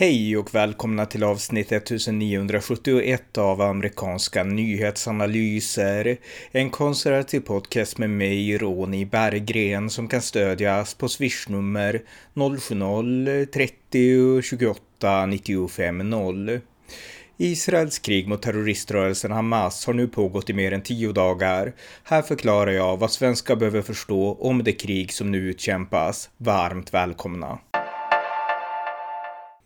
Hej och välkomna till avsnitt 1971 av amerikanska nyhetsanalyser. En konservativ podcast med mig, Ronny Berggren, som kan stödjas på swishnummer 070-30 28 95 0. Israels krig mot terroriströrelsen Hamas har nu pågått i mer än tio dagar. Här förklarar jag vad svenskar behöver förstå om det krig som nu utkämpas. Varmt välkomna!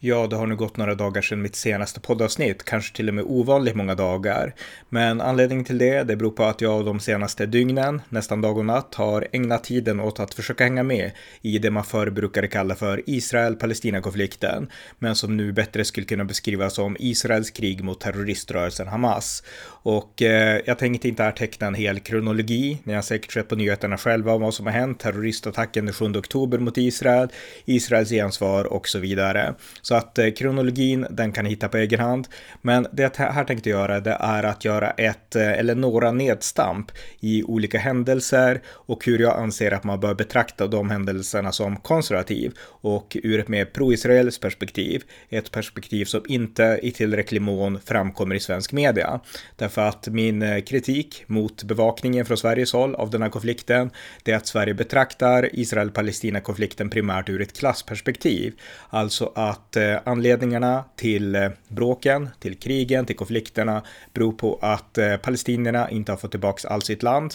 Ja, det har nu gått några dagar sedan mitt senaste poddavsnitt, kanske till och med ovanligt många dagar. Men anledningen till det, det beror på att jag de senaste dygnen, nästan dag och natt, har ägnat tiden åt att försöka hänga med i det man förr brukade kalla för Israel-Palestina-konflikten, men som nu bättre skulle kunna beskrivas som Israels krig mot terroriströrelsen Hamas. Och eh, jag tänkte inte här teckna en hel kronologi, ni har säkert sett på nyheterna själva om vad som har hänt, terroristattacken den 7 oktober mot Israel, Israels gensvar och så vidare. Så så att eh, kronologin, den kan ni hitta på egen hand. Men det jag här tänkte göra, det är att göra ett eh, eller några nedstamp i olika händelser och hur jag anser att man bör betrakta de händelserna som konservativ och ur ett mer pro-israeliskt perspektiv. Ett perspektiv som inte i tillräcklig mån framkommer i svensk media. Därför att min eh, kritik mot bevakningen från Sveriges håll av den här konflikten, det är att Sverige betraktar Israel-Palestina-konflikten primärt ur ett klassperspektiv. Alltså att Eh, anledningarna till eh, bråken, till krigen, till konflikterna beror på att eh, palestinierna inte har fått tillbaka all sitt land.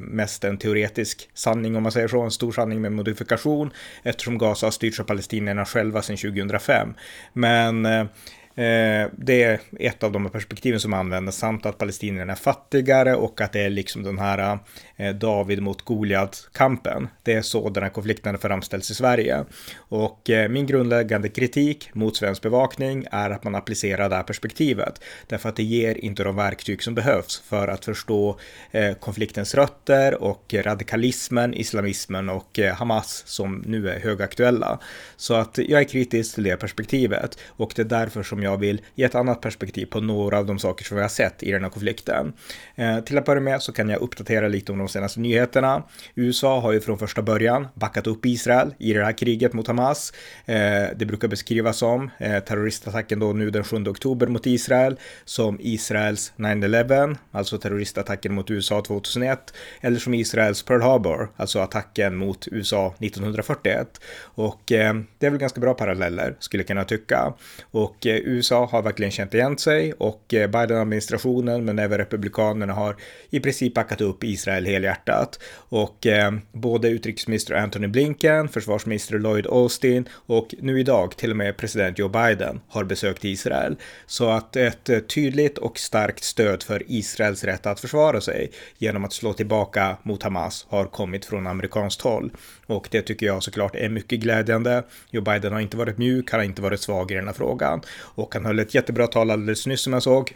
Mest en teoretisk sanning om man säger så, en stor sanning med modifikation eftersom Gaza har styrts av palestinierna själva sedan 2005. Men Eh, det är ett av de perspektiven som används samt att palestinierna är fattigare och att det är liksom den här eh, David mot Goliat-kampen. Det är så den här konflikten framställs i Sverige. Och eh, min grundläggande kritik mot svensk bevakning är att man applicerar det här perspektivet. Därför att det ger inte de verktyg som behövs för att förstå eh, konfliktens rötter och radikalismen, islamismen och eh, Hamas som nu är högaktuella. Så att jag är kritisk till det perspektivet och det är därför som jag jag vill ge ett annat perspektiv på några av de saker som vi har sett i den här konflikten. Eh, till att börja med så kan jag uppdatera lite om de senaste nyheterna. USA har ju från första början backat upp Israel i det här kriget mot Hamas. Eh, det brukar beskrivas som eh, terroristattacken då nu den 7 oktober mot Israel som Israels 9-11, alltså terroristattacken mot USA 2001, eller som Israels Pearl Harbor, alltså attacken mot USA 1941. Och eh, det är väl ganska bra paralleller, skulle jag kunna tycka. Och eh, USA har verkligen känt igen sig och eh, Biden-administrationen men även republikanerna har i princip backat upp Israel helhjärtat. Och eh, både utrikesminister Anthony Blinken, försvarsminister Lloyd Austin och nu idag till och med president Joe Biden har besökt Israel. Så att ett eh, tydligt och starkt stöd för Israels rätt att försvara sig genom att slå tillbaka mot Hamas har kommit från amerikanskt håll. Och det tycker jag såklart är mycket glädjande. Joe Biden har inte varit mjuk, han har inte varit svag i den här frågan. Och han höll ett jättebra tal alldeles nyss som jag såg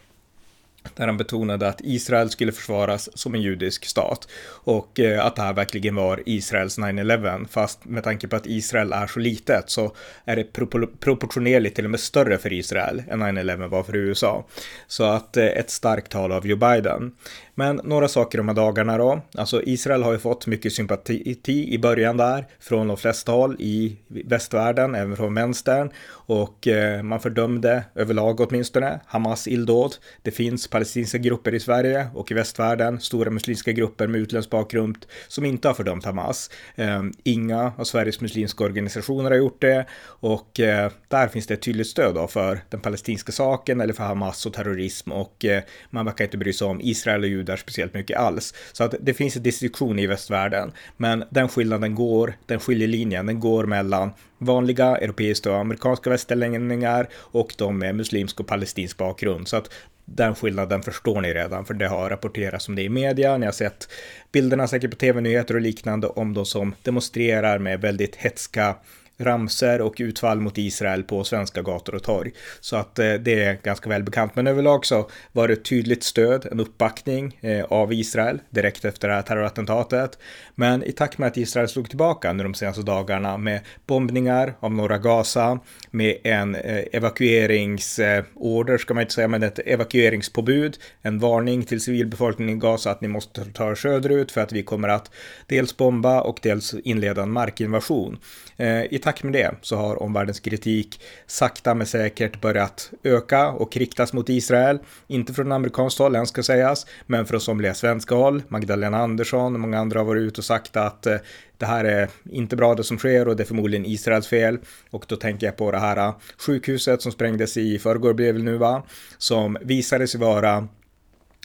där han betonade att Israel skulle försvaras som en judisk stat och eh, att det här verkligen var Israels 9-11. Fast med tanke på att Israel är så litet så är det proportionerligt till och med större för Israel än 9-11 var för USA. Så att eh, ett starkt tal av Joe Biden. Men några saker de här dagarna då. Alltså Israel har ju fått mycket sympati i början där från de flesta håll i västvärlden, även från vänstern. Och eh, man fördömde överlag åtminstone Hamas illdåd. Det finns palestinska grupper i Sverige och i västvärlden, stora muslimska grupper med utländsk bakgrund som inte har fördömt Hamas. Eh, inga av Sveriges muslimska organisationer har gjort det och eh, där finns det ett tydligt stöd då för den palestinska saken eller för Hamas och terrorism och eh, man verkar inte bry sig om Israel och judar speciellt mycket alls. Så att det finns en distinktion i västvärlden, men den skillnaden går, den skiljelinjen, den går mellan vanliga europeiska och amerikanska västerlänningar och de med muslimsk och palestinsk bakgrund. Så att den skillnaden förstår ni redan, för det har rapporterats om det i media. Ni har sett bilderna säkert på tv-nyheter och liknande om de som demonstrerar med väldigt hetska ramser och utfall mot Israel på svenska gator och torg. Så att eh, det är ganska välbekant. Men överlag så var det ett tydligt stöd, en uppbackning eh, av Israel direkt efter det här terrorattentatet. Men i takt med att Israel slog tillbaka under de senaste dagarna med bombningar av norra Gaza, med en eh, evakueringsorder eh, ska man inte säga, men ett evakueringspåbud, en varning till civilbefolkningen i Gaza att ni måste ta er söderut för att vi kommer att dels bomba och dels inleda en markinvasion. Eh, I takt takt med det så har omvärldens kritik sakta men säkert börjat öka och riktas mot Israel. Inte från amerikanskt håll än ska sägas, men från somliga svenska håll. Magdalena Andersson och många andra har varit ute och sagt att eh, det här är inte bra det som sker och det är förmodligen Israels fel. Och då tänker jag på det här eh, sjukhuset som sprängdes i förrgår blev det nu va, som visade sig vara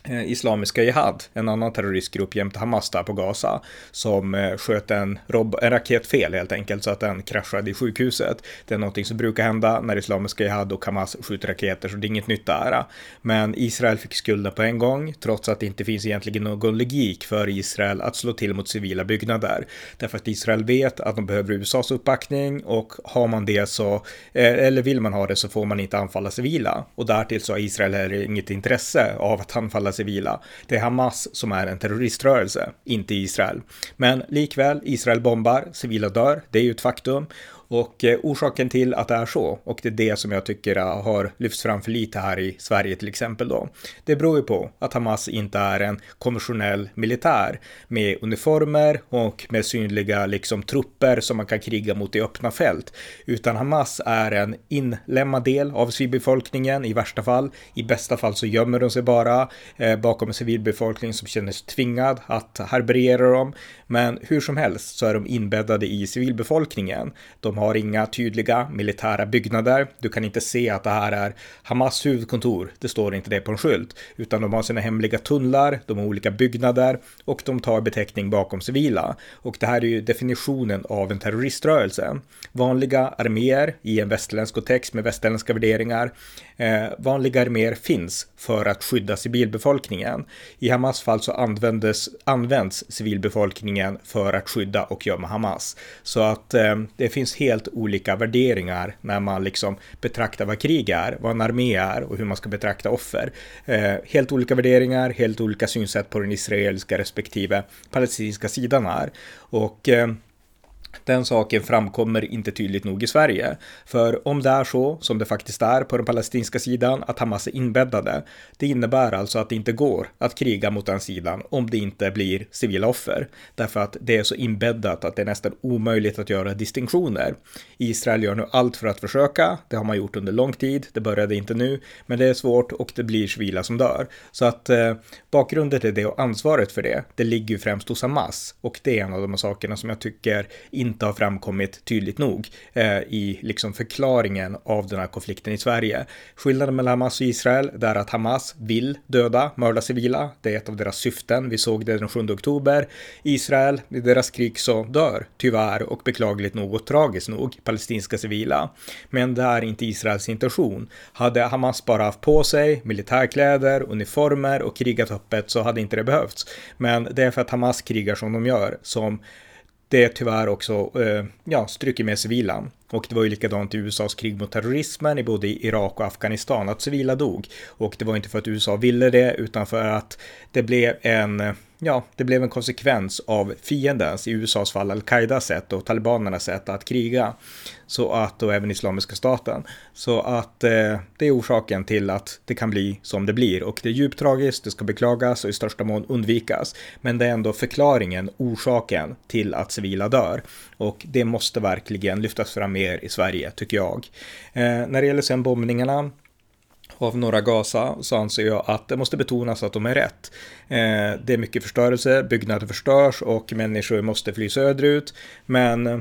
Eh, Islamiska Jihad, en annan terroristgrupp jämte Hamas där på Gaza, som eh, sköt en, en raket fel helt enkelt så att den kraschade i sjukhuset. Det är någonting som brukar hända när Islamiska Jihad och Hamas skjuter raketer, så det är inget nytt där. Men Israel fick skulden på en gång, trots att det inte finns egentligen någon logik för Israel att slå till mot civila byggnader. Därför att Israel vet att de behöver USAs uppbackning och har man det så, eh, eller vill man ha det så får man inte anfalla civila. Och därtill så har Israel heller inget intresse av att anfalla civila. Det är Hamas som är en terroriströrelse, inte Israel. Men likväl, Israel bombar, civila dör, det är ju ett faktum. Och eh, orsaken till att det är så, och det är det som jag tycker eh, har lyfts fram för lite här i Sverige till exempel då, det beror ju på att Hamas inte är en konventionell militär med uniformer och med synliga liksom trupper som man kan kriga mot i öppna fält, utan Hamas är en inlämnad del av civilbefolkningen i värsta fall. I bästa fall så gömmer de sig bara eh, bakom en civilbefolkning som känner sig tvingad att härbärgera dem, men hur som helst så är de inbäddade i civilbefolkningen. De de har inga tydliga militära byggnader. Du kan inte se att det här är Hamas huvudkontor. Det står inte det på en skylt, utan de har sina hemliga tunnlar, de har olika byggnader och de tar beteckning bakom civila. Och det här är ju definitionen av en terroriströrelse. Vanliga arméer i en västerländsk kontext med västerländska värderingar. Eh, vanliga arméer finns för att skydda civilbefolkningen. I Hamas fall så användes, används civilbefolkningen för att skydda och gömma Hamas. Så att eh, det finns helt olika värderingar när man liksom betraktar vad krig är, vad en armé är och hur man ska betrakta offer. Eh, helt olika värderingar, helt olika synsätt på den israeliska respektive palestinska sidan är. Och eh, den saken framkommer inte tydligt nog i Sverige. För om det är så, som det faktiskt är på den palestinska sidan, att Hamas är inbäddade, det innebär alltså att det inte går att kriga mot den sidan om det inte blir civila offer. Därför att det är så inbäddat att det är nästan omöjligt att göra distinktioner. Israel gör nu allt för att försöka, det har man gjort under lång tid, det började inte nu, men det är svårt och det blir civila som dör. Så att eh, bakgrunden till det och ansvaret för det, det ligger ju främst hos Hamas och det är en av de sakerna som jag tycker inte har framkommit tydligt nog eh, i liksom förklaringen av den här konflikten i Sverige. Skillnaden mellan Hamas och Israel är att Hamas vill döda, mörda civila. Det är ett av deras syften. Vi såg det den 7 oktober. Israel, i deras krig så dör tyvärr och beklagligt nog och tragiskt nog palestinska civila. Men det är inte Israels intention. Hade Hamas bara haft på sig militärkläder, uniformer och krigat öppet så hade inte det behövts. Men det är för att Hamas krigar som de gör som det tyvärr också eh, ja, stryker med civila. Och det var ju likadant i USAs krig mot terrorismen i både Irak och Afghanistan, att civila dog. Och det var inte för att USA ville det, utan för att det blev en ja, det blev en konsekvens av fiendens, i USAs fall al-Qaidas sätt och talibanernas sätt att kriga. Så att, och även Islamiska staten. Så att eh, det är orsaken till att det kan bli som det blir. Och det är djupt tragiskt, det ska beklagas och i största mån undvikas. Men det är ändå förklaringen, orsaken till att civila dör. Och det måste verkligen lyftas fram mer i Sverige, tycker jag. Eh, när det gäller sen bombningarna av norra Gaza så anser jag att det måste betonas att de är rätt. Eh, det är mycket förstörelse, byggnader förstörs och människor måste fly söderut. Men eh,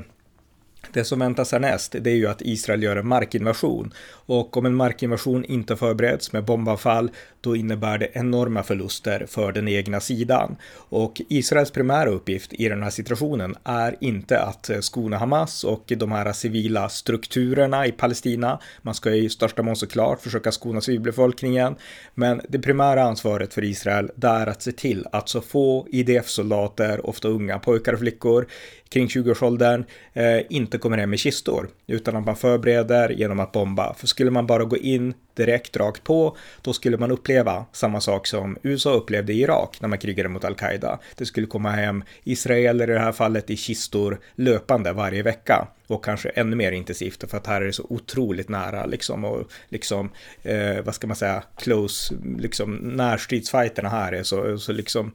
det som väntas härnäst, det är ju att Israel gör en markinvasion. Och om en markinvasion inte förbereds med bombanfall, då innebär det enorma förluster för den egna sidan. Och Israels primära uppgift i den här situationen är inte att eh, skona Hamas och de här civila strukturerna i Palestina. Man ska i största mån såklart försöka skona civilbefolkningen, men det primära ansvaret för Israel är att se till att så få IDF-soldater, ofta unga pojkar och flickor, kring 20-årsåldern eh, inte kommer hem med kistor, utan att man förbereder genom att bomba. För skulle man bara gå in direkt rakt på, då skulle man uppleva samma sak som USA upplevde i Irak när man krigade mot al-Qaida. Det skulle komma hem israeler i det här fallet i kistor löpande varje vecka och kanske ännu mer intensivt för att här är det så otroligt nära liksom och liksom eh, vad ska man säga close liksom närstridsfighterna här är så, så liksom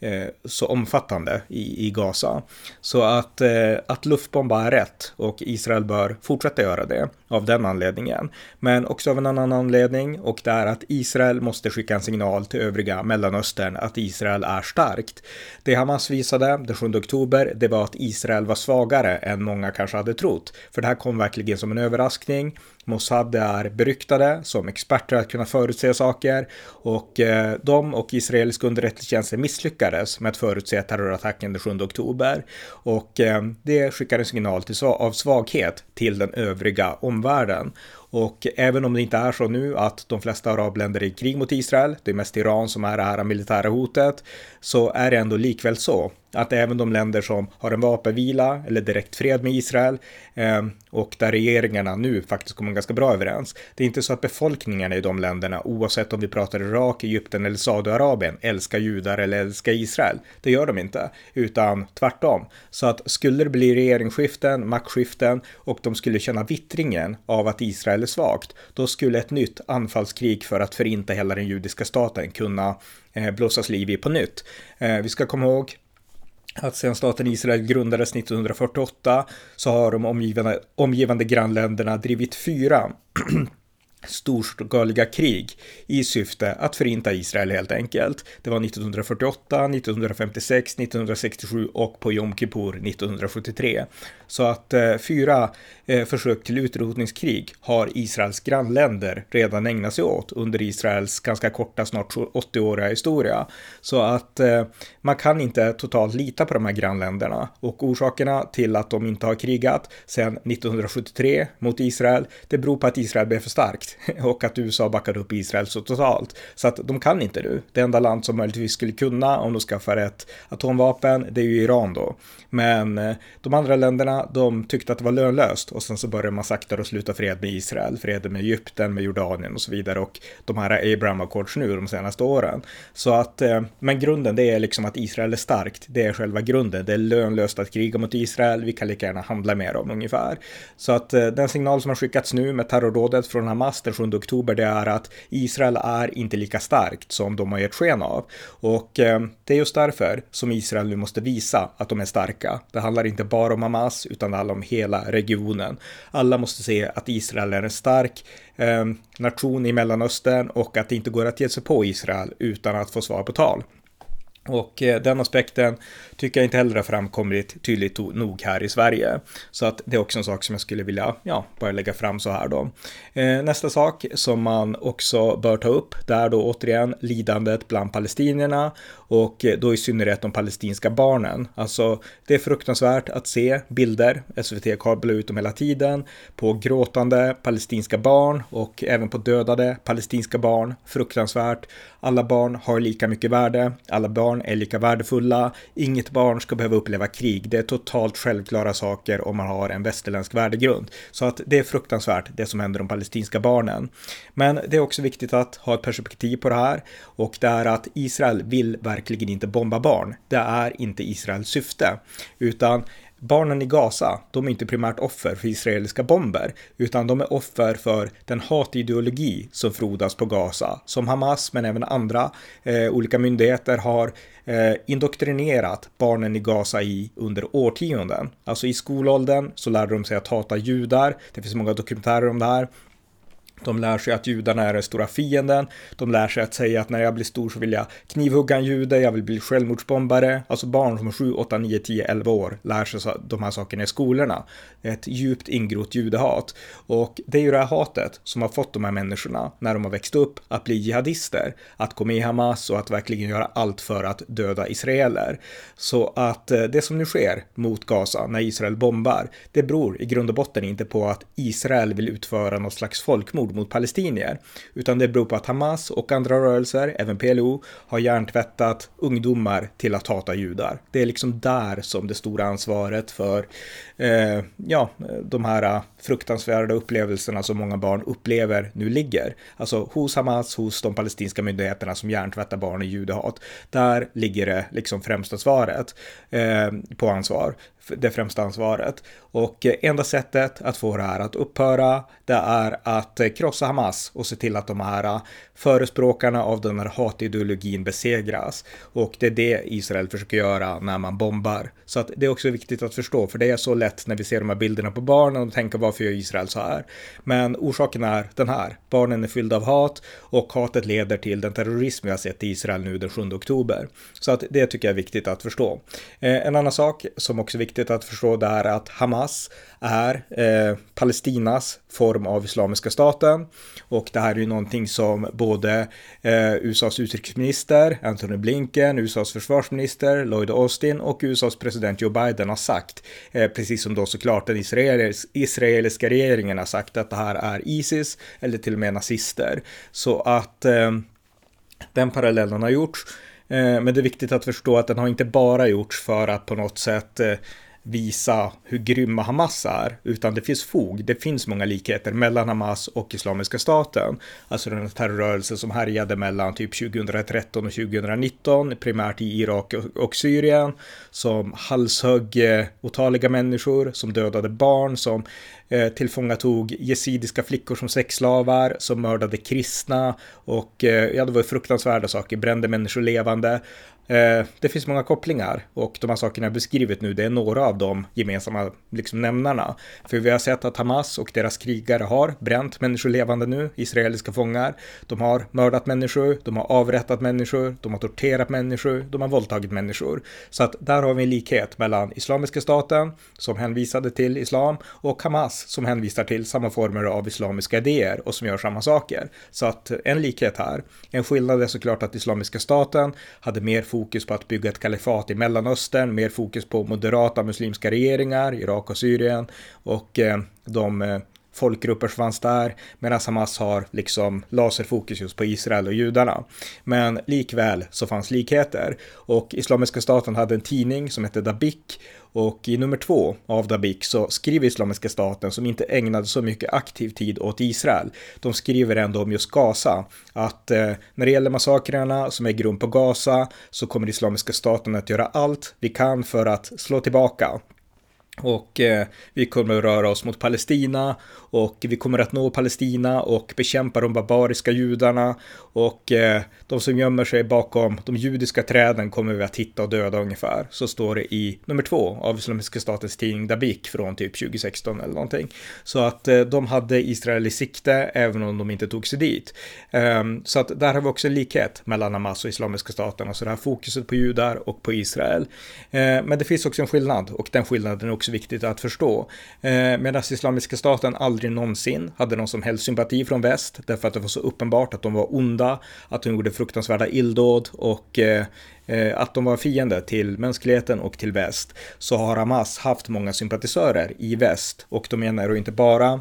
eh, så omfattande i, i Gaza. Så att, eh, att luftbomba är rätt och Israel bör fortsätta göra det av den anledningen. Men också av en annan anledning och det är att Israel måste skicka en signal till övriga Mellanöstern att Israel är starkt. Det Hamas visade den 7 oktober, det var att Israel var svagare än många kanske hade trott. För det här kom verkligen som en överraskning. Mossad är beryktade som experter att kunna förutse saker och eh, de och israelisk underrättelsetjänster misslyckades med att förutse terrorattacken den 7 oktober och eh, det skickar en signal till, av svaghet till den övriga omvärlden. Och även om det inte är så nu att de flesta arabländer är i krig mot Israel, det är mest Iran som är det här militära hotet, så är det ändå likväl så att även de länder som har en vapenvila eller direkt fred med Israel eh, och där regeringarna nu faktiskt kommer ganska bra överens. Det är inte så att befolkningarna i de länderna, oavsett om vi pratar Irak, Egypten eller Saudiarabien, älskar judar eller älskar Israel. Det gör de inte, utan tvärtom. Så att skulle det bli regeringsskiften, maktskiften och de skulle känna vittringen av att Israel är svagt, då skulle ett nytt anfallskrig för att förinta hela den judiska staten kunna eh, blåsas liv i på nytt. Eh, vi ska komma ihåg att sedan staten Israel grundades 1948 så har de omgivande, omgivande grannländerna drivit fyra. storskaliga krig i syfte att förinta Israel helt enkelt. Det var 1948, 1956, 1967 och på Yom Kippur 1973. Så att eh, fyra eh, försök till utrotningskrig har Israels grannländer redan ägnat sig åt under Israels ganska korta, snart 80-åriga historia. Så att eh, man kan inte totalt lita på de här grannländerna och orsakerna till att de inte har krigat sedan 1973 mot Israel, det beror på att Israel blev för starkt och att USA backade upp Israel så totalt. Så att de kan inte nu. Det enda land som möjligtvis skulle kunna om de skaffar ett atomvapen, det är ju Iran då. Men eh, de andra länderna, de tyckte att det var lönlöst och sen så började man sakta och sluta fred med Israel, fred med Egypten, med Jordanien och så vidare och de här Abraham Accords nu de senaste åren. Så att, eh, men grunden det är liksom att Israel är starkt. Det är själva grunden. Det är lönlöst att kriga mot Israel. Vi kan lika gärna handla med dem ungefär. Så att eh, den signal som har skickats nu med terrorrådet från Hamas den 7 oktober, det är att Israel är inte lika starkt som de har gett sken av. Och eh, det är just därför som Israel nu måste visa att de är starka. Det handlar inte bara om Hamas, utan det handlar om hela regionen. Alla måste se att Israel är en stark eh, nation i Mellanöstern och att det inte går att ge sig på Israel utan att få svar på tal. Och eh, den aspekten tycker jag inte heller har framkommit tydligt nog här i Sverige. Så att det är också en sak som jag skulle vilja, ja, bara lägga fram så här då. Eh, nästa sak som man också bör ta upp, det är då återigen lidandet bland palestinierna och eh, då i synnerhet de palestinska barnen. Alltså, det är fruktansvärt att se bilder, SVT kablar ut dem hela tiden, på gråtande palestinska barn och även på dödade palestinska barn. Fruktansvärt. Alla barn har lika mycket värde, alla barn barn är lika värdefulla, inget barn ska behöva uppleva krig. Det är totalt självklara saker om man har en västerländsk värdegrund. Så att det är fruktansvärt det som händer de palestinska barnen. Men det är också viktigt att ha ett perspektiv på det här och det är att Israel vill verkligen inte bomba barn. Det är inte Israels syfte, utan Barnen i Gaza, de är inte primärt offer för israeliska bomber, utan de är offer för den hatideologi som frodas på Gaza, som Hamas men även andra eh, olika myndigheter har eh, indoktrinerat barnen i Gaza i under årtionden. Alltså i skolåldern så lärde de sig att hata judar, det finns många dokumentärer om det här, de lär sig att judarna är den stora fienden. De lär sig att säga att när jag blir stor så vill jag knivhugga en jude, jag vill bli självmordsbombare. Alltså barn som är 7, 8, 9, 10, 11 år lär sig de här sakerna i skolorna. Ett djupt ingrott judehat. Och det är ju det här hatet som har fått de här människorna, när de har växt upp, att bli jihadister. Att gå med i Hamas och att verkligen göra allt för att döda israeler. Så att eh, det som nu sker mot Gaza när Israel bombar, det beror i grund och botten inte på att Israel vill utföra något slags folkmord mot palestinier, utan det beror på att Hamas och andra rörelser, även PLO, har hjärntvättat ungdomar till att hata judar. Det är liksom där som det stora ansvaret för eh, ja, de här fruktansvärda upplevelserna som många barn upplever nu ligger. Alltså hos Hamas, hos de palestinska myndigheterna som hjärntvättar barn i judehat. Där ligger det liksom främsta svaret eh, på ansvar det främsta ansvaret. Och eh, enda sättet att få det här att upphöra, det är att eh, krossa Hamas och se till att de här eh, förespråkarna av den här hatideologin besegras. Och det är det Israel försöker göra när man bombar. Så att det är också viktigt att förstå, för det är så lätt när vi ser de här bilderna på barnen och tänker varför gör Israel så här? Men orsaken är den här. Barnen är fyllda av hat och hatet leder till den terrorism vi har sett i Israel nu den 7 oktober. Så att det tycker jag är viktigt att förstå. en annan sak som också är viktigt att förstå det här att Hamas är eh, Palestinas form av Islamiska staten. Och det här är ju någonting som både eh, USAs utrikesminister Antony Blinken, USAs försvarsminister Lloyd Austin och USAs president Joe Biden har sagt. Eh, precis som då såklart den israelis israeliska regeringen har sagt att det här är Isis eller till och med nazister. Så att eh, den parallellen har gjorts. Eh, men det är viktigt att förstå att den har inte bara gjorts för att på något sätt eh, visa hur grymma Hamas är, utan det finns fog. Det finns många likheter mellan Hamas och Islamiska staten, alltså den terrorrörelse som härjade mellan typ 2013 och 2019, primärt i Irak och Syrien, som halshögg eh, otaliga människor, som dödade barn, som eh, tillfångatog jesidiska flickor som sexslavar, som mördade kristna och eh, ja, det var fruktansvärda saker, brände människor levande. Eh, det finns många kopplingar och de här sakerna jag beskrivit nu, det är några av de gemensamma liksom, nämnarna. För vi har sett att Hamas och deras krigare har bränt människor levande nu, israeliska fångar. De har mördat människor, de har avrättat människor, de har torterat människor, de har våldtagit människor. Så att där har vi en likhet mellan Islamiska staten, som hänvisade till islam, och Hamas, som hänvisar till samma former av islamiska idéer och som gör samma saker. Så att en likhet här. En skillnad är såklart att Islamiska staten hade mer fokus på att bygga ett kalifat i Mellanöstern, mer fokus på moderata muslimska regeringar, Irak och Syrien och eh, de eh, folkgrupper som fanns där, medan Hamas har liksom laserfokus just på Israel och judarna. Men likväl så fanns likheter och Islamiska staten hade en tidning som hette Dabik och i nummer två av Dabik så skriver Islamiska staten, som inte ägnade så mycket aktiv tid åt Israel, de skriver ändå om just Gaza, att eh, när det gäller massakrerna som äger rum på Gaza så kommer Islamiska staten att göra allt vi kan för att slå tillbaka och eh, vi kommer att röra oss mot Palestina och vi kommer att nå Palestina och bekämpa de barbariska judarna och eh, de som gömmer sig bakom de judiska träden kommer vi att hitta och döda ungefär. Så står det i nummer två av Islamiska statens tidning Dabik från typ 2016 eller någonting. Så att eh, de hade Israel i sikte även om de inte tog sig dit. Um, så att där har vi också en likhet mellan Hamas och Islamiska staten, alltså det här fokuset på judar och på Israel. Eh, men det finns också en skillnad och den skillnaden är också viktigt att förstå. Eh, medan Islamiska staten aldrig någonsin hade någon som helst sympati från väst därför att det var så uppenbart att de var onda, att de gjorde fruktansvärda illdåd och eh, eh att de var fiender till mänskligheten och till väst, så har Hamas haft många sympatisörer i väst och de menar då inte bara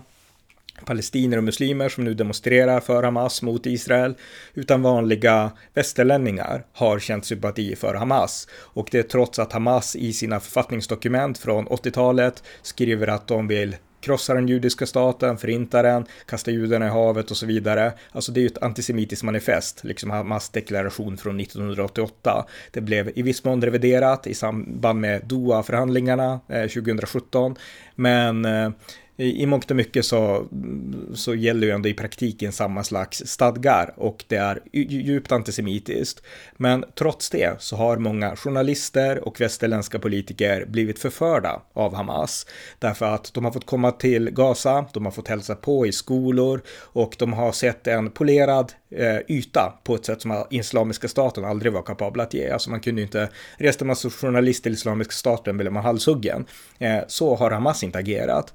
palestinier och muslimer som nu demonstrerar för Hamas mot Israel, utan vanliga västerlänningar har känt sympati för Hamas. Och det är trots att Hamas i sina författningsdokument från 80-talet skriver att de vill krossa den judiska staten, förinta den, kasta judarna i havet och så vidare. Alltså det är ju ett antisemitiskt manifest, liksom Hamas deklaration från 1988. Det blev i viss mån reviderat i samband med Doha-förhandlingarna eh, 2017, men eh, i, mångt och mycket så, så gäller ju ändå i praktiken samma slags stadgar och det är djupt antisemitiskt. Men trots det så har många journalister och västerländska politiker blivit förförda av Hamas därför att de har fått komma till Gaza, de har fått hälsa på i skolor och de har sett en polerad eh, yta på ett sätt som Islamiska staten aldrig var kapabla att ge. Alltså man kunde ju inte, reste man som journalist till Islamiska staten blev man halshuggen. Eh, så har Hamas inte agerat,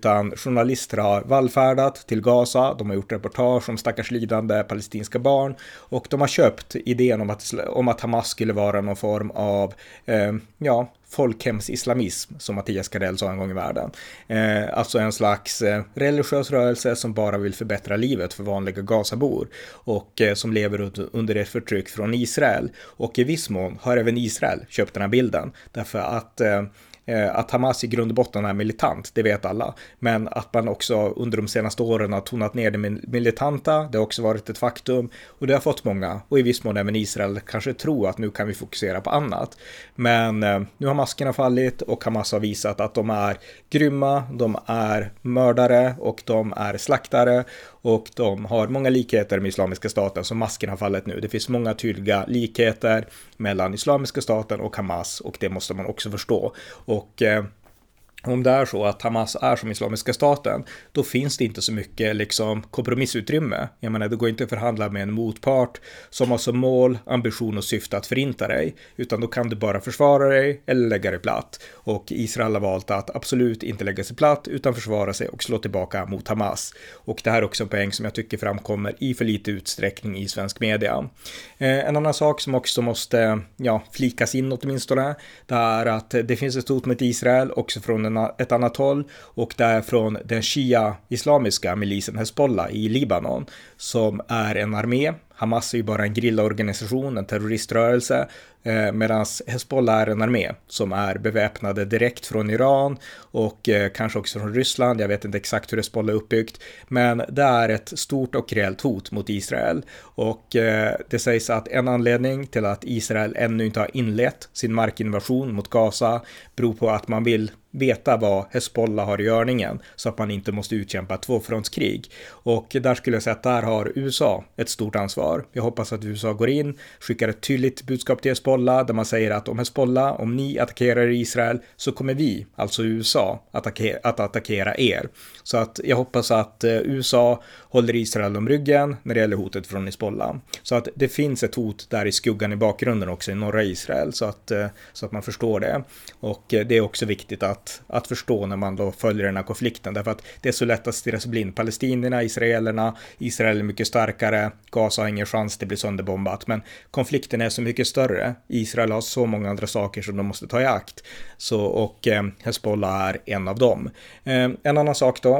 utan journalister har vallfärdat till Gaza, de har gjort reportage om stackars lidande palestinska barn och de har köpt idén om att, om att Hamas skulle vara någon form av, eh, ja, folkhemsislamism, som Mattias Kardell sa en gång i världen. Eh, alltså en slags eh, religiös rörelse som bara vill förbättra livet för vanliga Gazabor och eh, som lever under ett förtryck från Israel. Och i viss mån har även Israel köpt den här bilden, därför att Eh, Eh, att Hamas i grund och botten är militant, det vet alla. Men att man också under de senaste åren har tonat ner det militanta, det har också varit ett faktum. Och det har fått många, och i viss mån även Israel, kanske tro att nu kan vi fokusera på annat. Men eh, nu har maskerna fallit och Hamas har visat att de är grymma, de är mördare och de är slaktare och de har många likheter med Islamiska staten så masken har fallit nu. Det finns många tydliga likheter mellan Islamiska staten och Hamas och det måste man också förstå. Och eh, om det är så att Hamas är som Islamiska staten, då finns det inte så mycket liksom kompromissutrymme. Jag menar, det går inte att förhandla med en motpart som har som mål, ambition och syfte att förinta dig, utan då kan du bara försvara dig eller lägga dig platt. Och Israel har valt att absolut inte lägga sig platt, utan försvara sig och slå tillbaka mot Hamas. Och det här är också en poäng som jag tycker framkommer i för lite utsträckning i svensk media. Eh, en annan sak som också måste, ja, flikas in åtminstone, det är att det finns ett hot mot Israel också från ett annat håll och det är från den shia-islamiska milisen Hezbollah i Libanon som är en armé Hamas är ju bara en grillaorganisation, en terroriströrelse, eh, medan Hezbollah är en armé som är beväpnade direkt från Iran och eh, kanske också från Ryssland. Jag vet inte exakt hur Hezbollah är uppbyggt, men det är ett stort och reellt hot mot Israel och eh, det sägs att en anledning till att Israel ännu inte har inlett sin markinvasion mot Gaza beror på att man vill veta vad Hezbollah har i görningen så att man inte måste utkämpa ett tvåfrontskrig. Och där skulle jag säga att där har USA ett stort ansvar. Jag hoppas att USA går in, skickar ett tydligt budskap till Hezbollah där man säger att om Hezbollah, om ni attackerar Israel så kommer vi, alltså USA, attackera, att attackera er. Så att jag hoppas att eh, USA håller Israel om ryggen när det gäller hotet från Hezbollah. Så att det finns ett hot där i skuggan i bakgrunden också i norra Israel så att, eh, så att man förstår det. Och eh, det är också viktigt att, att förstå när man då följer den här konflikten därför att det är så lätt att stirra sig blind. Palestinierna, israelerna, Israel är mycket starkare, Gaza har ingen chans, det blir sönderbombat. Men konflikten är så mycket större. Israel har så många andra saker som de måste ta i akt. Så, och eh, Hezbollah är en av dem. Eh, en annan sak då,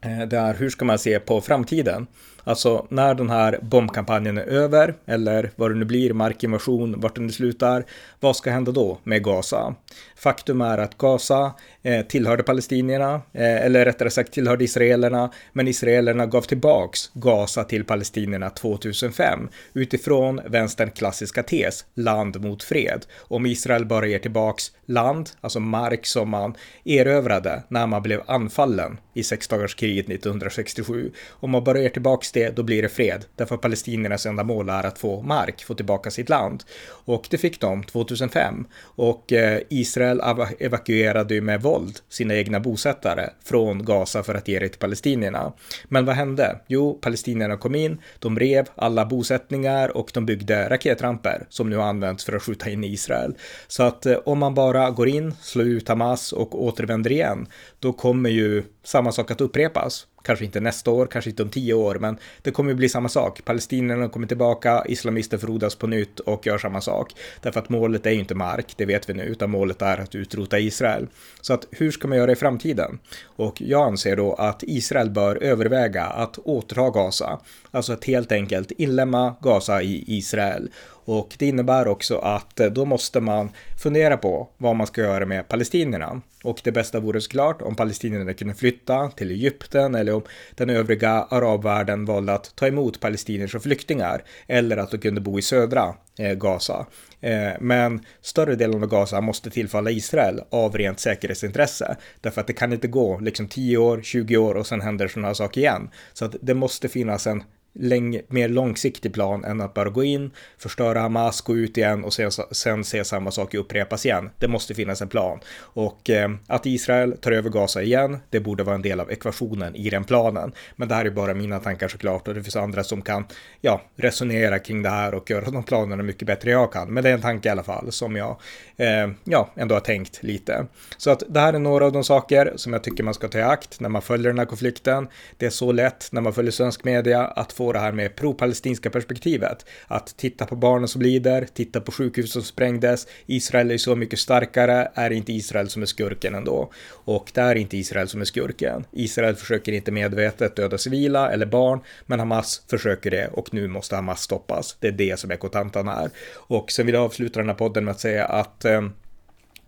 eh, det är hur ska man se på framtiden? Alltså när den här bombkampanjen är över, eller vad det nu blir, markinvasion, vart den nu slutar, vad ska hända då med Gaza? Faktum är att Gaza eh, tillhörde palestinierna, eh, eller rättare sagt tillhörde israelerna, men israelerna gav tillbaks Gaza till palestinierna 2005 utifrån vänsterns klassiska tes, land mot fred. Om Israel bara ger tillbaks land, alltså mark som man erövrade när man blev anfallen i sexdagarskriget 1967, om man bara ger tillbaks det, då blir det fred, därför att palestiniernas enda mål är att få mark, få tillbaka sitt land. Och det fick de 2005 och eh, Israel evakuerade ju med våld sina egna bosättare från Gaza för att ge det till palestinierna. Men vad hände? Jo, palestinierna kom in, de rev alla bosättningar och de byggde raketramper som nu används för att skjuta in Israel. Så att eh, om man bara går in, slår ut Hamas och återvänder igen, då kommer ju samma sak att upprepas. Kanske inte nästa år, kanske inte om tio år, men det kommer bli samma sak. Palestinierna kommer tillbaka, islamister frodas på nytt och gör samma sak. Därför att målet är ju inte mark, det vet vi nu, utan målet är att utrota Israel. Så att hur ska man göra i framtiden? Och jag anser då att Israel bör överväga att återta Gaza. Alltså att helt enkelt inlämna Gaza i Israel och det innebär också att eh, då måste man fundera på vad man ska göra med palestinierna. Och det bästa vore såklart om palestinierna kunde flytta till Egypten eller om den övriga arabvärlden valde att ta emot palestinier som flyktingar eller att de kunde bo i södra eh, Gaza. Eh, men större delen av Gaza måste tillfalla Israel av rent säkerhetsintresse. Därför att det kan inte gå liksom 10 år, 20 år och sen händer sådana saker igen. Så att det måste finnas en läng mer långsiktig plan än att bara gå in, förstöra Hamas, gå ut igen och sen, sen se samma sak upprepas igen. Det måste finnas en plan. Och eh, att Israel tar över Gaza igen, det borde vara en del av ekvationen i den planen. Men det här är bara mina tankar såklart och det finns andra som kan ja, resonera kring det här och göra de planerna mycket bättre än jag kan. Men det är en tanke i alla fall som jag eh, ja, ändå har tänkt lite. Så att det här är några av de saker som jag tycker man ska ta i akt när man följer den här konflikten. Det är så lätt när man följer svensk media att få det här med pro-palestinska perspektivet. Att titta på barnen som lider, titta på sjukhus som sprängdes. Israel är så mycket starkare, är inte Israel som är skurken ändå. Och det är inte Israel som är skurken. Israel försöker inte medvetet döda civila eller barn, men Hamas försöker det och nu måste Hamas stoppas. Det är det som är kontantan här. Och sen vill jag avsluta den här podden med att säga att eh,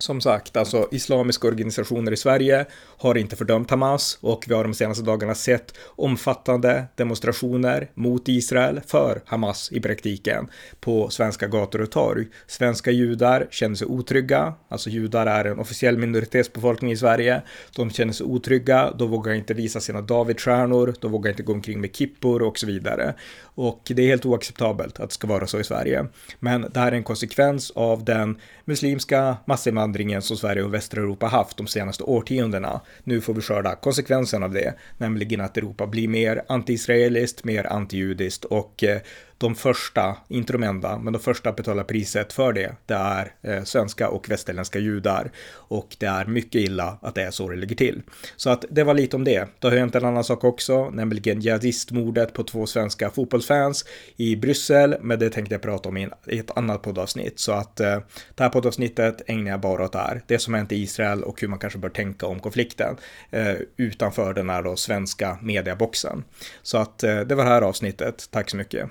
som sagt, alltså islamiska organisationer i Sverige har inte fördömt Hamas och vi har de senaste dagarna sett omfattande demonstrationer mot Israel för Hamas i praktiken på svenska gator och torg. Svenska judar känner sig otrygga, alltså judar är en officiell minoritetsbefolkning i Sverige. De känner sig otrygga, de vågar inte visa sina Davidstjärnor, de vågar inte gå omkring med kippor och så vidare. Och det är helt oacceptabelt att det ska vara så i Sverige. Men det här är en konsekvens av den muslimska massinvandringen som Sverige och västra Europa haft de senaste årtiondena. Nu får vi skörda konsekvensen av det, nämligen att Europa blir mer antiisraeliskt, mer antijudiskt och eh, de första, inte de enda, men de första att betala priset för det, det är eh, svenska och västerländska judar. Och det är mycket illa att det är så det ligger till. Så att det var lite om det. Det har hänt en annan sak också, nämligen jihadistmordet på två svenska fotbollsfans i Bryssel, men det tänkte jag prata om i ett annat poddavsnitt. Så att eh, det här poddavsnittet ägnar jag bara åt det här. Det som hänt i Israel och hur man kanske bör tänka om konflikten eh, utanför den här då svenska mediaboxen. Så att eh, det var det här avsnittet. Tack så mycket.